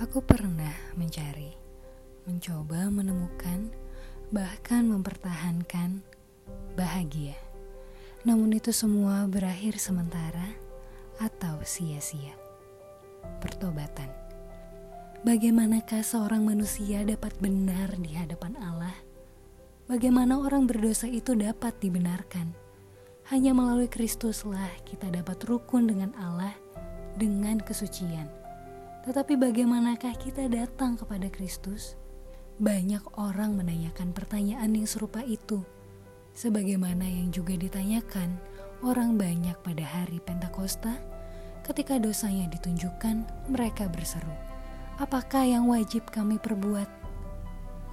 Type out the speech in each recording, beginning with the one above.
Aku pernah mencari, mencoba menemukan, bahkan mempertahankan bahagia. Namun itu semua berakhir sementara atau sia-sia. Pertobatan. Bagaimanakah seorang manusia dapat benar di hadapan Allah? Bagaimana orang berdosa itu dapat dibenarkan? Hanya melalui Kristuslah kita dapat rukun dengan Allah dengan kesucian tetapi bagaimanakah kita datang kepada Kristus? Banyak orang menanyakan pertanyaan yang serupa itu. Sebagaimana yang juga ditanyakan orang banyak pada hari Pentakosta, ketika dosanya ditunjukkan, mereka berseru, "Apakah yang wajib kami perbuat?"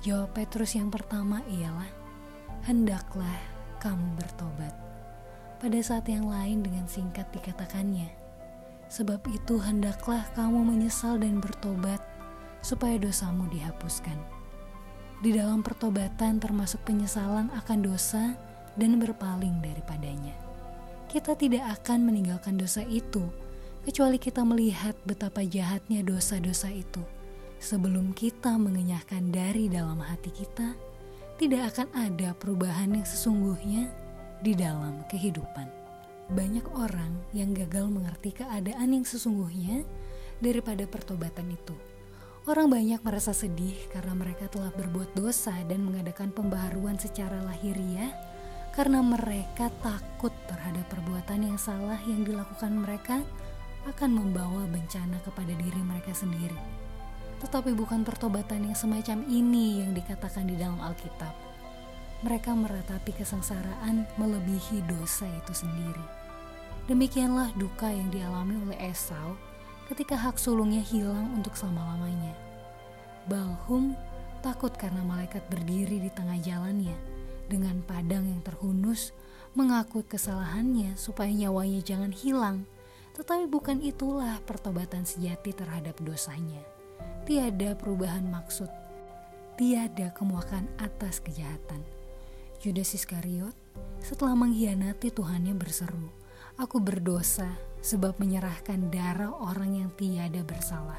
Jawab Petrus yang pertama ialah, "Hendaklah kamu bertobat." Pada saat yang lain dengan singkat dikatakannya, Sebab itu hendaklah kamu menyesal dan bertobat supaya dosamu dihapuskan. Di dalam pertobatan termasuk penyesalan akan dosa dan berpaling daripadanya. Kita tidak akan meninggalkan dosa itu kecuali kita melihat betapa jahatnya dosa-dosa itu. Sebelum kita mengenyahkan dari dalam hati kita, tidak akan ada perubahan yang sesungguhnya di dalam kehidupan banyak orang yang gagal mengerti keadaan yang sesungguhnya daripada pertobatan itu. Orang banyak merasa sedih karena mereka telah berbuat dosa dan mengadakan pembaharuan secara lahiriah karena mereka takut terhadap perbuatan yang salah yang dilakukan mereka akan membawa bencana kepada diri mereka sendiri. Tetapi bukan pertobatan yang semacam ini yang dikatakan di dalam Alkitab. Mereka meratapi kesengsaraan melebihi dosa itu sendiri. Demikianlah duka yang dialami oleh Esau ketika hak sulungnya hilang untuk selama-lamanya. Balhum takut karena malaikat berdiri di tengah jalannya dengan padang yang terhunus mengakui kesalahannya supaya nyawanya jangan hilang. Tetapi bukan itulah pertobatan sejati terhadap dosanya. Tiada perubahan maksud, tiada kemuakan atas kejahatan. Judas Iskariot setelah mengkhianati Tuhannya berseru, Aku berdosa sebab menyerahkan darah orang yang tiada bersalah.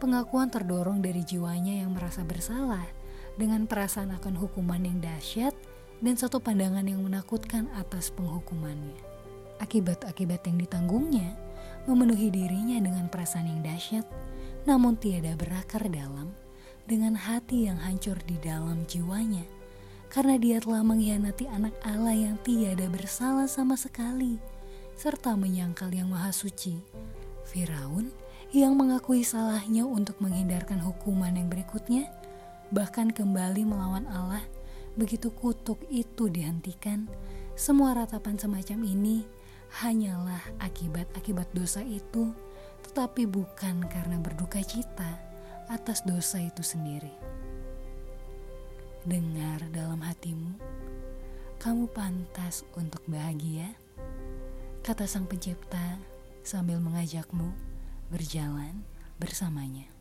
Pengakuan terdorong dari jiwanya yang merasa bersalah dengan perasaan akan hukuman yang dahsyat dan satu pandangan yang menakutkan atas penghukumannya. Akibat-akibat yang ditanggungnya memenuhi dirinya dengan perasaan yang dahsyat, namun tiada berakar dalam, dengan hati yang hancur di dalam jiwanya, karena dia telah mengkhianati anak Allah yang tiada bersalah sama sekali serta menyangkal yang maha suci. Firaun yang mengakui salahnya untuk menghindarkan hukuman yang berikutnya, bahkan kembali melawan Allah, begitu kutuk itu dihentikan, semua ratapan semacam ini hanyalah akibat-akibat dosa itu, tetapi bukan karena berduka cita atas dosa itu sendiri. Dengar dalam hatimu, kamu pantas untuk bahagia kata Sang Pencipta sambil mengajakmu berjalan bersamanya.